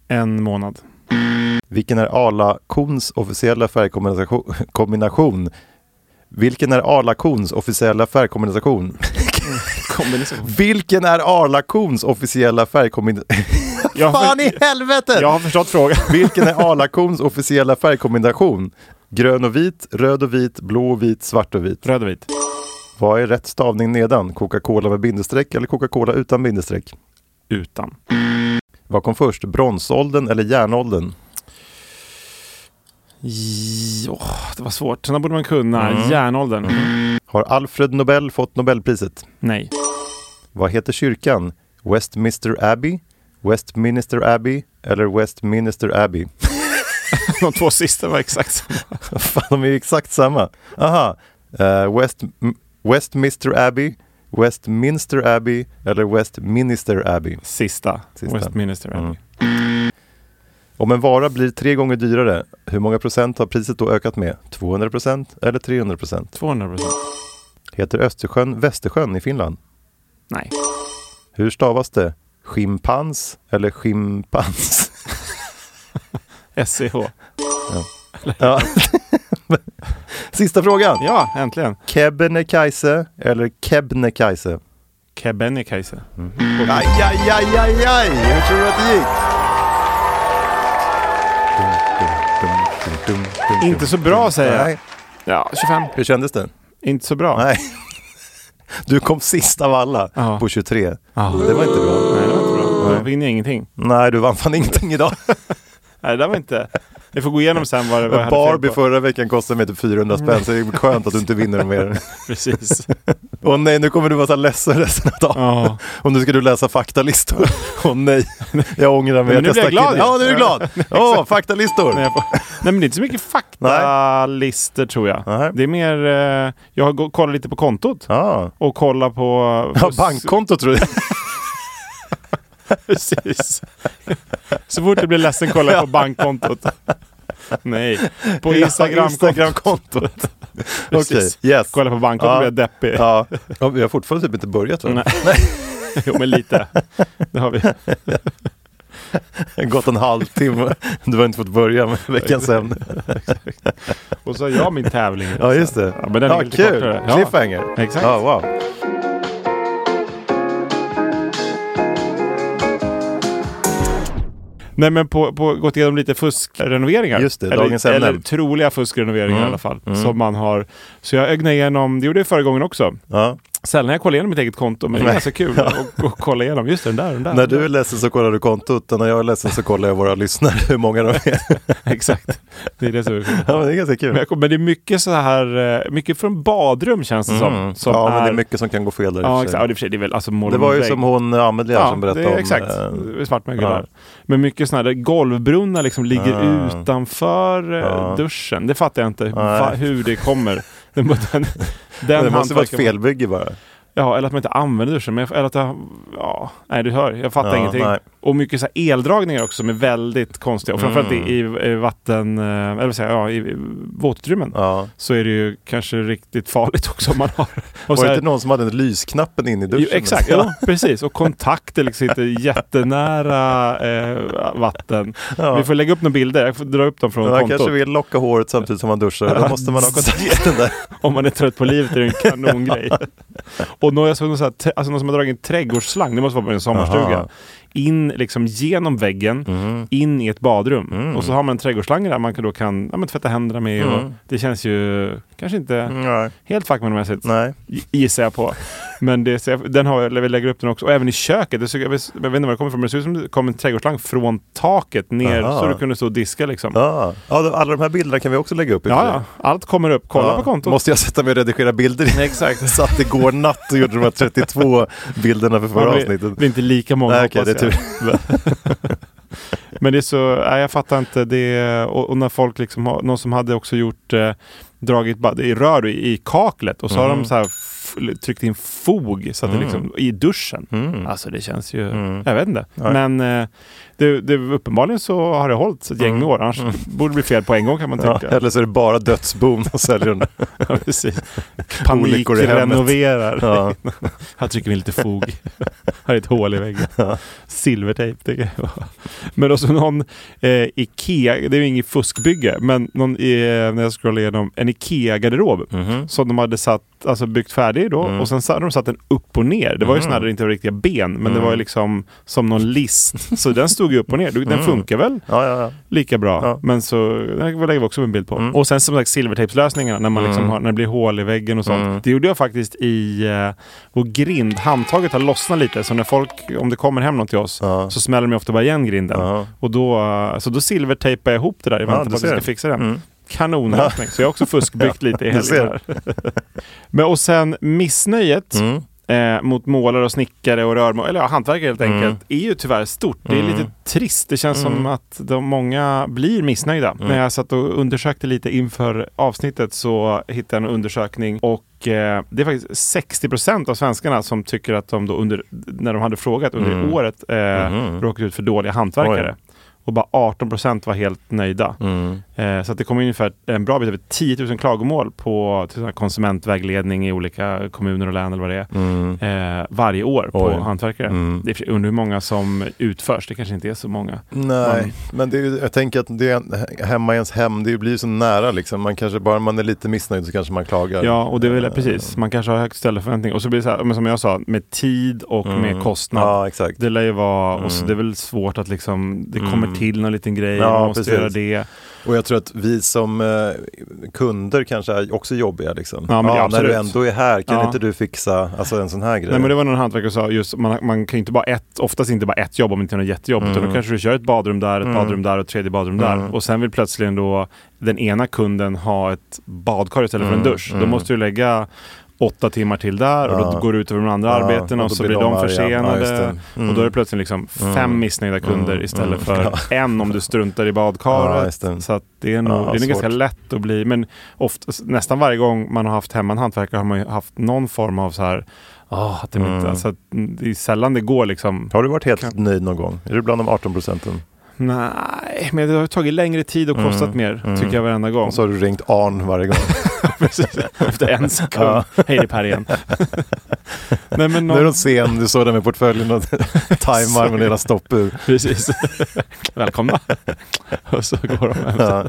En månad. Vilken är Arla-kons officiella färgkombination? kombination? Vilken är Arla-kons officiella färgkombination? Kombination. Vilken är Arla-kons officiella färgkombination? Jag, Fan i helvete! jag har förstått frågan. Vilken är Arla-kons officiella färgkombination? Grön och vit, röd och vit, blå och vit, svart och vit. Röd och vit. Vad är rätt stavning nedan? Coca-Cola med bindestreck eller Coca-Cola utan bindestreck? Utan. Vad kom först? Bronsåldern eller järnåldern? Ja, det var svårt. Sådana borde man kunna. Mm. Järnåldern. Har Alfred Nobel fått Nobelpriset? Nej. Vad heter kyrkan? Westminster Abbey, Westminster Abbey eller Westminster Abbey? De två sista var exakt samma. Fan, de är ju exakt samma. Aha. Eh, West, Westminster Abbey, Westminster Abbey eller Westminster Abbey? Sista. Sista. Westminster Abbey. Mm. Om en vara blir tre gånger dyrare, hur många procent har priset då ökat med? 200 procent eller 300 procent? 200 procent. Heter Östersjön Västersjön i Finland? Nej. Hur stavas det? Schimpans eller schimpans? SCH. Ja. Sista frågan. Ja, äntligen. Kebnekaise eller Kebnekaise? Kebnekaise. Aj, aj, aj, aj, aj! Hur tror du att det gick? Dum, dum, dum, dum, dum, dum, Inte så bra, säger jag. Nej. Ja, 25. Hur kändes det? Inte så bra. Nej. Du kom sist av alla Ja. på 23. Ja. Det var inte bra. Nej, det var inte bra. Då vinner jag ingenting. Nej, du vann fan ingenting idag. Nej, det var inte... Vi får gå igenom sen vad, det- vad jag hade fel Barbie på. förra veckan kostade mig typ 400 spänn, så det är skönt att du inte vinner mer. Precis. Åh nej, nu kommer du vara så ledsen resten av dagen. Ja. Och nu ska du läsa faktalistor. Åh nej, jag ångrar mig Men nu blir jag glad Ja, nu är du glad. Åh, faktalistor. Nej, får... Nej men det är inte så mycket faktalister tror jag. Nej. Det är mer, eh, jag kollat lite på kontot. Ja, Och kollat på... ja bankkonto tror jag. Precis. Så fort du blir ledsen kollar jag på bankkontot. Nej, på Instagramkontot. Instagramkontot. Okej, Precis. yes. Kolla på bankkontot Ja. blir deppig. Ja. ja, vi har fortfarande typ inte börjat va? Nej. Jo men lite. Det har vi. Gått en halvtimme. Du har inte fått börja med veckans ämne. Och så har jag min tävling. Ja, just det. Ja, men den är Ja, lite kul. kortare. Ja. Cliffhanger. Exakt. Ja, wow. Nej men på, på gått igenom lite fuskrenoveringar. Just det, eller, dagens ämne. eller troliga fuskrenoveringar Mm. i alla fall. Som man har. Så jag ögnade igenom, det gjorde jag förra gången också. Ja. Sällan jag kollar igenom mitt eget konto, men det är ganska kul att att kolla igenom. Just det, den där, den där. När du är ledsen så kollar du kontot och när jag är ledsen så kollar jag våra lyssnare, hur många de är. Exakt. Det är det som är kul. Ja, men det är ganska Men, kul. jag kom- men det är mycket så här, eh, mycket från badrum känns det som. Mm. som Ja, men det är är- mycket som kan gå fel där Ja, exakt. Ja, det, är för sig- det är väl alltså Det var ju vägg. som hon Amelia Ja, som berättade det är om. exakt. eh, Svartmögel ja. där. Men mycket sådana där golvbrunnar liksom ligger utanför eh, duschen. Det fattar jag inte va, hur det kommer. Den, den, det måste vara ett felbygge bara. Ja, eller att man inte använder duschen. Men jag, eller att jag, ja, nej du hör, jag fattar Ja, ingenting. nej. Och mycket så här eldragningar också som är väldigt konstiga. Och framförallt Mm. i, i, vatten, eh, eller vad säger ja, i, i våtutrymmen. Ja. Så är det ju kanske riktigt farligt också om man har... Och Var det inte någon som hade en lysknappen in i duschen? Jo, exakt, Ja. precis. Och kontakter liksom inte jättenära eh, vatten. Ja. Vi får lägga upp några bilder, jag får dra upp dem från Man kontot. kanske vill locka håret samtidigt som man duschar. Då måste man ha kontakten där. Om man är trött på livet är det en kanongrej. och någon, jag såg någon, så här, alltså någon som har dragit en trädgårdsslang, det måste vara på en sommarstuga. Aha. In liksom genom väggen, Mm. in i ett badrum. Mm. Och så har man en trädgårdsslange där man kan då kan ja, men tvätta händerna med. Och Mm. det känns ju kanske inte Nej. helt fackmannamässigt. Gissar jag på. Men det, den har vi lägger upp den också. Och även i köket. Det jag, vet, jag vet inte var det kommer ifrån men det ser ut som det kom en trädgårdsslang från taket ner Aha. så du kunde stå och diska liksom. Ja, Ja. ja, alla de här bilderna kan vi också lägga upp. och sig. ja. Allt kommer upp. Kolla Ja. på kontot. Måste jag sätta mig och redigera bilder? Exakt. Satt igår natt och gjorde de här 32 bilderna för förra Ja, avsnittet. det blir inte lika många Nej, det jag. Men det är så, nej jag fattar inte det. Och, och när folk liksom har, någon som hade också gjort, eh, dragit i rör i, i kaklet och så har Mm. de så här tryckt in fog så att det liksom, i duschen. Mm. Alltså det känns ju, Mm. jag vet inte. Nej. Men eh, det, det, uppenbarligen så har det hållit ett gäng Mm. år. Annars borde det bli fel på en gång kan man Ja, eller så är det bara dödsbon och säljer den. Ja, precis. Panikrenoverar. Ja. Här trycker vi in lite fog. Här är ett hål i väggen. Ja. Silvertejp. Men också någon eh, Ikea, det är ju inget fuskbygge, men någon, eh, när jag scrollar igenom, en Ikea-garderob. Mhm. Som de hade satt, alltså byggt färdig då Mm. och sen så hade de satt den upp och ner. Det var ju Mm. det inte riktiga ben, men det Mm. var ju liksom som någon list. Så den stod ju upp och ner. Den Mm. funkar väl Ja, ja, ja. lika bra. Men så, det lägger vi också en bild på. Mm. Och sen som sagt silvertejpslösningarna när man liksom Mm. har, när det blir hål i väggen och sånt. Det gjorde jag faktiskt i eh, vår grind. Handtaget har lossnat lite så när folk, om det kommer hem någon till oss så smäller de ofta bara igen grinden. Och då, eh, så då silvertejpar jag ihop det där i väntan på att vi ska fixa den. Mm. Kanonlösning. Så jag har också fuskbyggt lite i helgen. här. Men och sen missnöjet Mm. eh, mot målare och snickare och rörmålare, eller ja, hantverkare helt Mm. enkelt, är ju tyvärr stort. Det är Mm. lite trist. Det känns som Mm. att de många blir missnöjda. Mm. När jag satt och undersökte lite inför avsnittet så hittade jag en undersökning och eh, det är faktiskt 60% av svenskarna som tycker att de då under, när de hade frågat under Mm. året eh, Mhm. råkat ut för dåliga hantverkare. Och bara 18% var helt nöjda. Mm. Eh, så det kommer ungefär en bra bit över 10 000 klagomål på konsumentvägledning i olika kommuner och län eller vad det är. Mm. Eh, varje år på Oj. hantverkare. Mm. Det är undrar hur många som utförs. Det kanske inte är så många. Nej, men det är, jag tänker att det är hemma i ens hem, det blir ju så nära liksom. Man kanske, bara man är lite missnöjd så kanske man klagar. Ja, och det är väl Eh, precis. Man kanske har högt ställda förväntningar. Och så blir det så här, men som jag sa, med tid och Mm. med kostnad. Ja, exakt. Det lär ju vara, och så Mm. det är väl svårt att liksom, det kommer Mm. till någon liten grej, Ja, man måste precis. göra det. Och jag tror att vi som eh, kunder kanske är också jobbiga liksom. Ja, men är när du ändå är här, kan Ja. inte du fixa alltså, en sån här grej? Nej men det var någon hantverkare som sa just man, man kan inte bara ett, oftast inte bara ett jobb om det inte är något jättejobb. Utan Mm. då kanske du kör ett badrum där, ett badrum där och ett tredje badrum där. Och sen vill plötsligen då den ena kunden ha ett badkar istället för en Mm, dusch. Då måste du lägga åtta timmar till där och då Ja. går det ut över de andra Ja, arbetena och då så blir de de försenade. Ja. Mm. Och då är det plötsligt liksom fem missnöjda kunder istället för en om du struntar i badkaret. så att det är nog, det är nog ganska lätt att bli, men ofta, nästan varje gång man har haft hemma en hantverkare har man ju haft någon form av så här Ah, att det, inte, alltså, det är sällan det går liksom. Har du varit helt nöjd någon gång? Är du bland de 18 procenten? Nej, men det har tagit längre tid och kostat mer tycker jag varenda gång. Och så har du ringt Arn varje gång. Precis. Efter en sekund. Hej det är Per igen. Nej, men Nu är någon... de sen, du står där med portföljen och tajmar med hela stoppur. Precis. Välkomna. och så går de hem. Ja.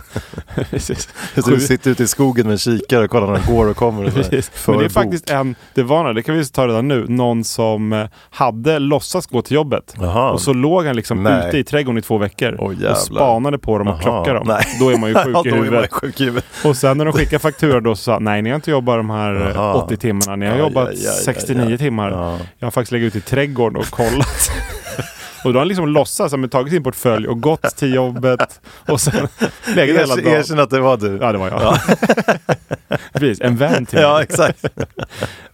Precis. Så du sitter ute i skogen med en kikare och kollar när de går och kommer. Och. Precis. Men det är bok. faktiskt en, det var några, det kan vi ta redan nu, någon som eh, hade låtsats gå till jobbet. Jaha. Och så låg han liksom Nej. ute i trädgården i två veckor Åh, jävlar. och spanade på dem och Jaha. klockade dem. Nej. Då är man ju Ja, sjuk i huvudet. sjuk i huvudet. Och sen när de skickade faktura då så sa nej ni har inte jobbat de här eh, Jaha. 80 timmarna, ni har Aj, jobbat aj, aj, 69 aj. timmar. Ja. Jag har faktiskt legat ute i trädgården och kollat. och då har han liksom låtsats, har tagit sin portfölj och gått till jobbet och sen legat hela dagen. erkänn att det var du. Ja det var jag. Precis, en vän till mig. Ja, exakt.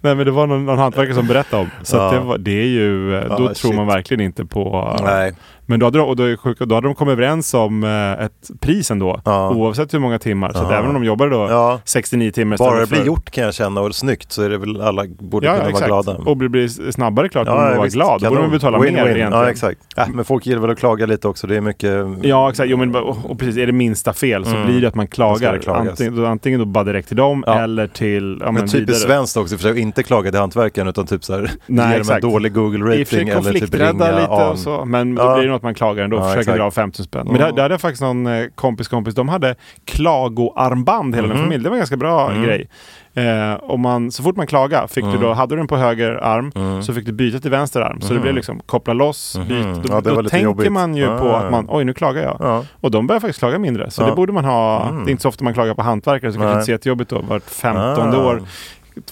Nej men det var någon, någon hantverkare som berättade om. Så Ja. det, var, det är ju, då Ja, tror shit. man verkligen inte på... Nej. Men då hade, de, och då, sjuka, då hade de kommit överens om eh, ett pris ändå. Ja. Oavsett hur många timmar. Så även om de jobbade då Ja. 69 timmar Bara det blir för- gjort kan jag känna och snyggt så är det väl alla borde Ja, kunna ja, exakt. vara glada. Och blir det snabbare klart, ja, borde man vara visst. glad. Då borde man betala Win, mer win. egentligen. Ja, exakt. Äh, men folk gillar väl att klaga lite också. Det är mycket... Ja, exakt. Jo, men, och, och precis, är det minsta fel så blir det att man Mm. Klagar. Antingen, då, antingen då bara direkt till dem eller till... Men men typiskt svenskt också för sig, inte klaga till hantverkaren utan typ så här, Nej, ge dem en dålig Google-rating eller typ ringa lite och så. Men då blir det att man klagar ändå och Ja, försöker exakt. dra av 50 spänn. Men där, där hade jag faktiskt någon eh, kompis kompis. De hade klagoarmband hela Mhm. den familjen. Det var en ganska bra Mm. grej. Eh, och man, så fort man klagade, fick du då, hade du den på höger arm Mm. så fick du byta till vänster arm. Så det blev liksom koppla loss, byt. Då, Mhm. Ja, då tänker jobbigt. man ju på Ah. att man, oj nu klagar jag. Ja. Och de börjar faktiskt klaga mindre. Så Ja. det borde man ha. Mm. Det är inte så ofta man klagar på hantverkare så det kanske Nej. inte så jättejobbigt då. Vart femtonde Ah. år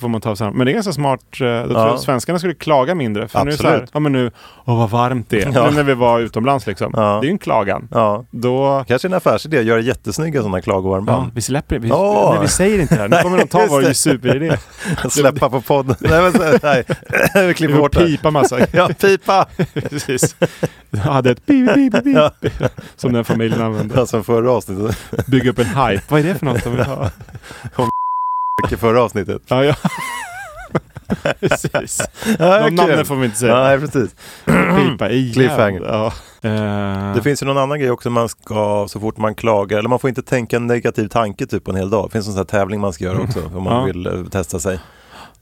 får man ta an. Men det är ganska smart. eh, Då tror Ja. jag svenskarna skulle klaga mindre. För nu är det så här, Absolut. ja men nu, åh vad varmt det är. Ja. Nu när vi var utomlands liksom. Ja. Det är ju en klagan. ja. Då, Kanske en affärsidé att göra jättesnygga sådana ja, klagoarmband. vi släpper det. Ja. nej, vi säger inte det här. Nu kommer de ta vår superidé. Släppa på podden. nej, men, nej. vi klipper bort det. pipa massa. Ja, pipa! Precis. Jag hade ett pip, pip, pip, pip, Ja. som den familjen använde. Ja, som förra avsnittet. Bygga upp en hype. Vad är det för något de vill ha? Förra avsnittet. Ja, ja. Precis. Ja, De namnen får vi inte säga. Nej, precis. Pipa i Cliffhanger. Ja. Eh, Det finns ju någon annan grej också man ska, så fort man klagar, eller man får inte tänka en negativ tanke typ på en hel dag. Det finns en sån här tävling man ska göra också om man vill eh, testa sig.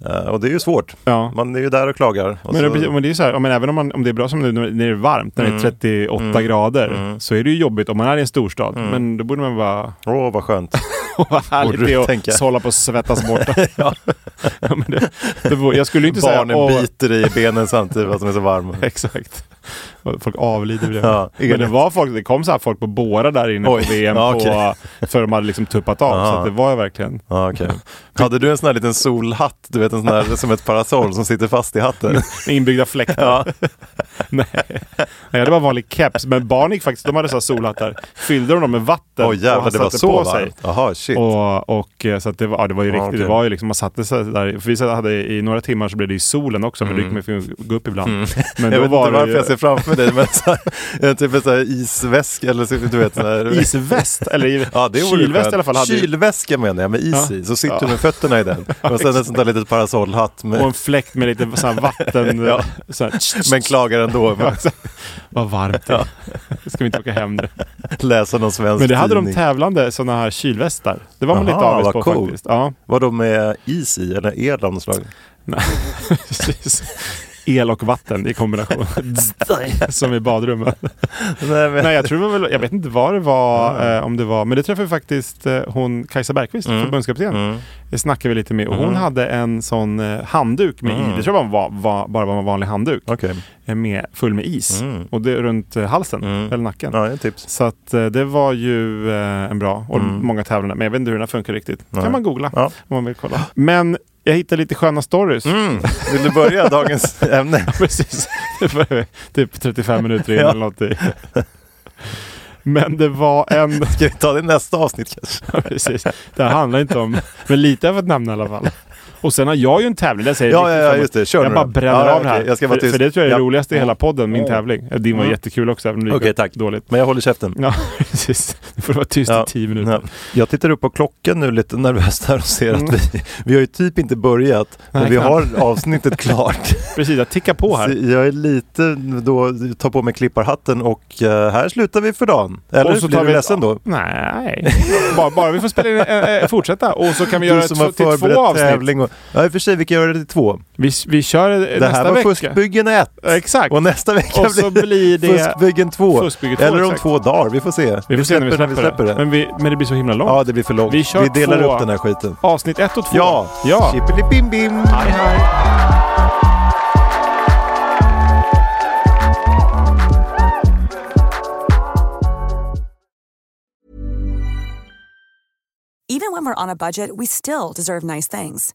Eh, och det är ju svårt. ja. Man är ju där och klagar. Och Men, så, det, precis- men det är så här, men även om, man, om det är bra som nu när det är varmt, när det är 38 grader, så är det ju jobbigt om man är i en storstad. Men då borde man bara, Åh, vad skönt. vad härligt det är tänka. att hålla på att svettas borta. ja. men det, det, jag skulle inte säga, Barnen åh, biter i benen samtidigt för att de är så varma. Exakt. Folk avlider bredvid. Ja, Men det var folk, det kom så här folk på båra där inne Oj, på VM ja, på, okej. för de hade liksom tuppat av. Aha. Så det var ju verkligen Ja, okej. Hade du en sån här liten solhatt, du vet en sån här som ett parasoll som sitter fast i hatten? inbyggda fläktar. Ja, Nej. Jag hade bara vanlig keps. Men barn gick faktiskt, de hade så här solhattar. Fyllde de dem med vatten oj jävlar och det var så på sig. varmt. Jaha, shit. Och, och eh, så det var, ja, det var ju riktigt, okej. det var ju liksom, man satte sig där. För vi hade i några timmar så blev det i solen också, för det gick Mm. med att gå upp ibland. Men jag då var det ju ser framför dig, men så här, typ en här isväska eller så, du vet sån här... isväst, eller Ja, det kylväst i alla fall. Hade Kylväska menar jag, med is Ja. i. Så sitter Ja. du med fötterna i den. och sen en sån där litet parasollhatt med, och en fläkt med lite så vatten. Ja. så men klagar ändå. Ja. Vad varmt det. Ska vi inte åka hem nu? Läsa någon svensk Men det hade de tidning. tävlande sådana här kylvästar. Det var man lite Aha, avis vad på coolt. faktiskt. Ja, Vadå med is i eller el av något slag? nej. precis. El och vatten i kombination. Som i badrummet. Nej, men... Nej, jag tror väl, jag vet inte vad det var, eh, om det var, men det träffade faktiskt eh, hon Kajsa Bergqvist, Mm. förbundskapten. Mm. Det snackade vi lite med och hon Mm. hade en sån eh, handduk med Mm. i. Det tror jag var, var, bara var en vanlig handduk. Okej. eh, Med, full med is. Mm. Och det runt eh, halsen, Mm. eller nacken. Ja, det tips. Så att eh, det var ju en bra och Mm. många tävlingar. Men jag vet inte hur den här funkar riktigt. Nej. kan man googla Ja. om man vill kolla. Men jag hittade lite sköna stories. Mm. Vill du börja dagens ämne? Precis. Typ 35 minuter in Ja. eller någonting. Men det var en... Ska vi ta det i nästa avsnitt kanske? Ja, precis. Det här handlar inte om... Men lite jag fått nämna i alla fall. Och sen har jag ju en tävning. Det säger Ja, ja, ja, just det. Kör jag bara bränner Ja, av det här. Jag ska vara för, tyst. för det tror jag är det roligaste i hela podden, min tävling. Din var Mm. jättekul också, även om det gick Okej, tack. dåligt. Men jag håller käften. Ja, precis. Nu får du vara tyst i tio minuter. Ja. Jag tittar upp på klockan nu lite nervöst här och ser Mm. att vi, vi har ju typ inte börjat. Men Nej, vi har avsnittet klart. Precis, jag tickar på här. Så jag är lite då, tar på mig klipparhatten och eh, här slutar vi för dagen. Eller Och så blir tar du vi- ledsen då? Nej, bara, bara vi får spela in, äh, fortsätta. Och så kan vi göra ett, till två avsnitt. tävling. Och, ja i och för sig, vi kan göra det till två. Vi, vi kör Det nästa här var vecka. Fuskbyggen 1 Ja, Exakt. och nästa vecka Och så blir det Fuskbyggen 2. Fuskbygge två, Eller om exakt. två dagar, vi får se. Vi får se när vi släpper släpper, det. Men, vi, men det blir så himla långt. Ja, det blir för långt. Vi Vi, delar två. upp den här skiten. Avsnitt ett och två. Ja! ja. Chippeli bim bim! Hej, hej. Even when we're on a budget, we still deserve nice things.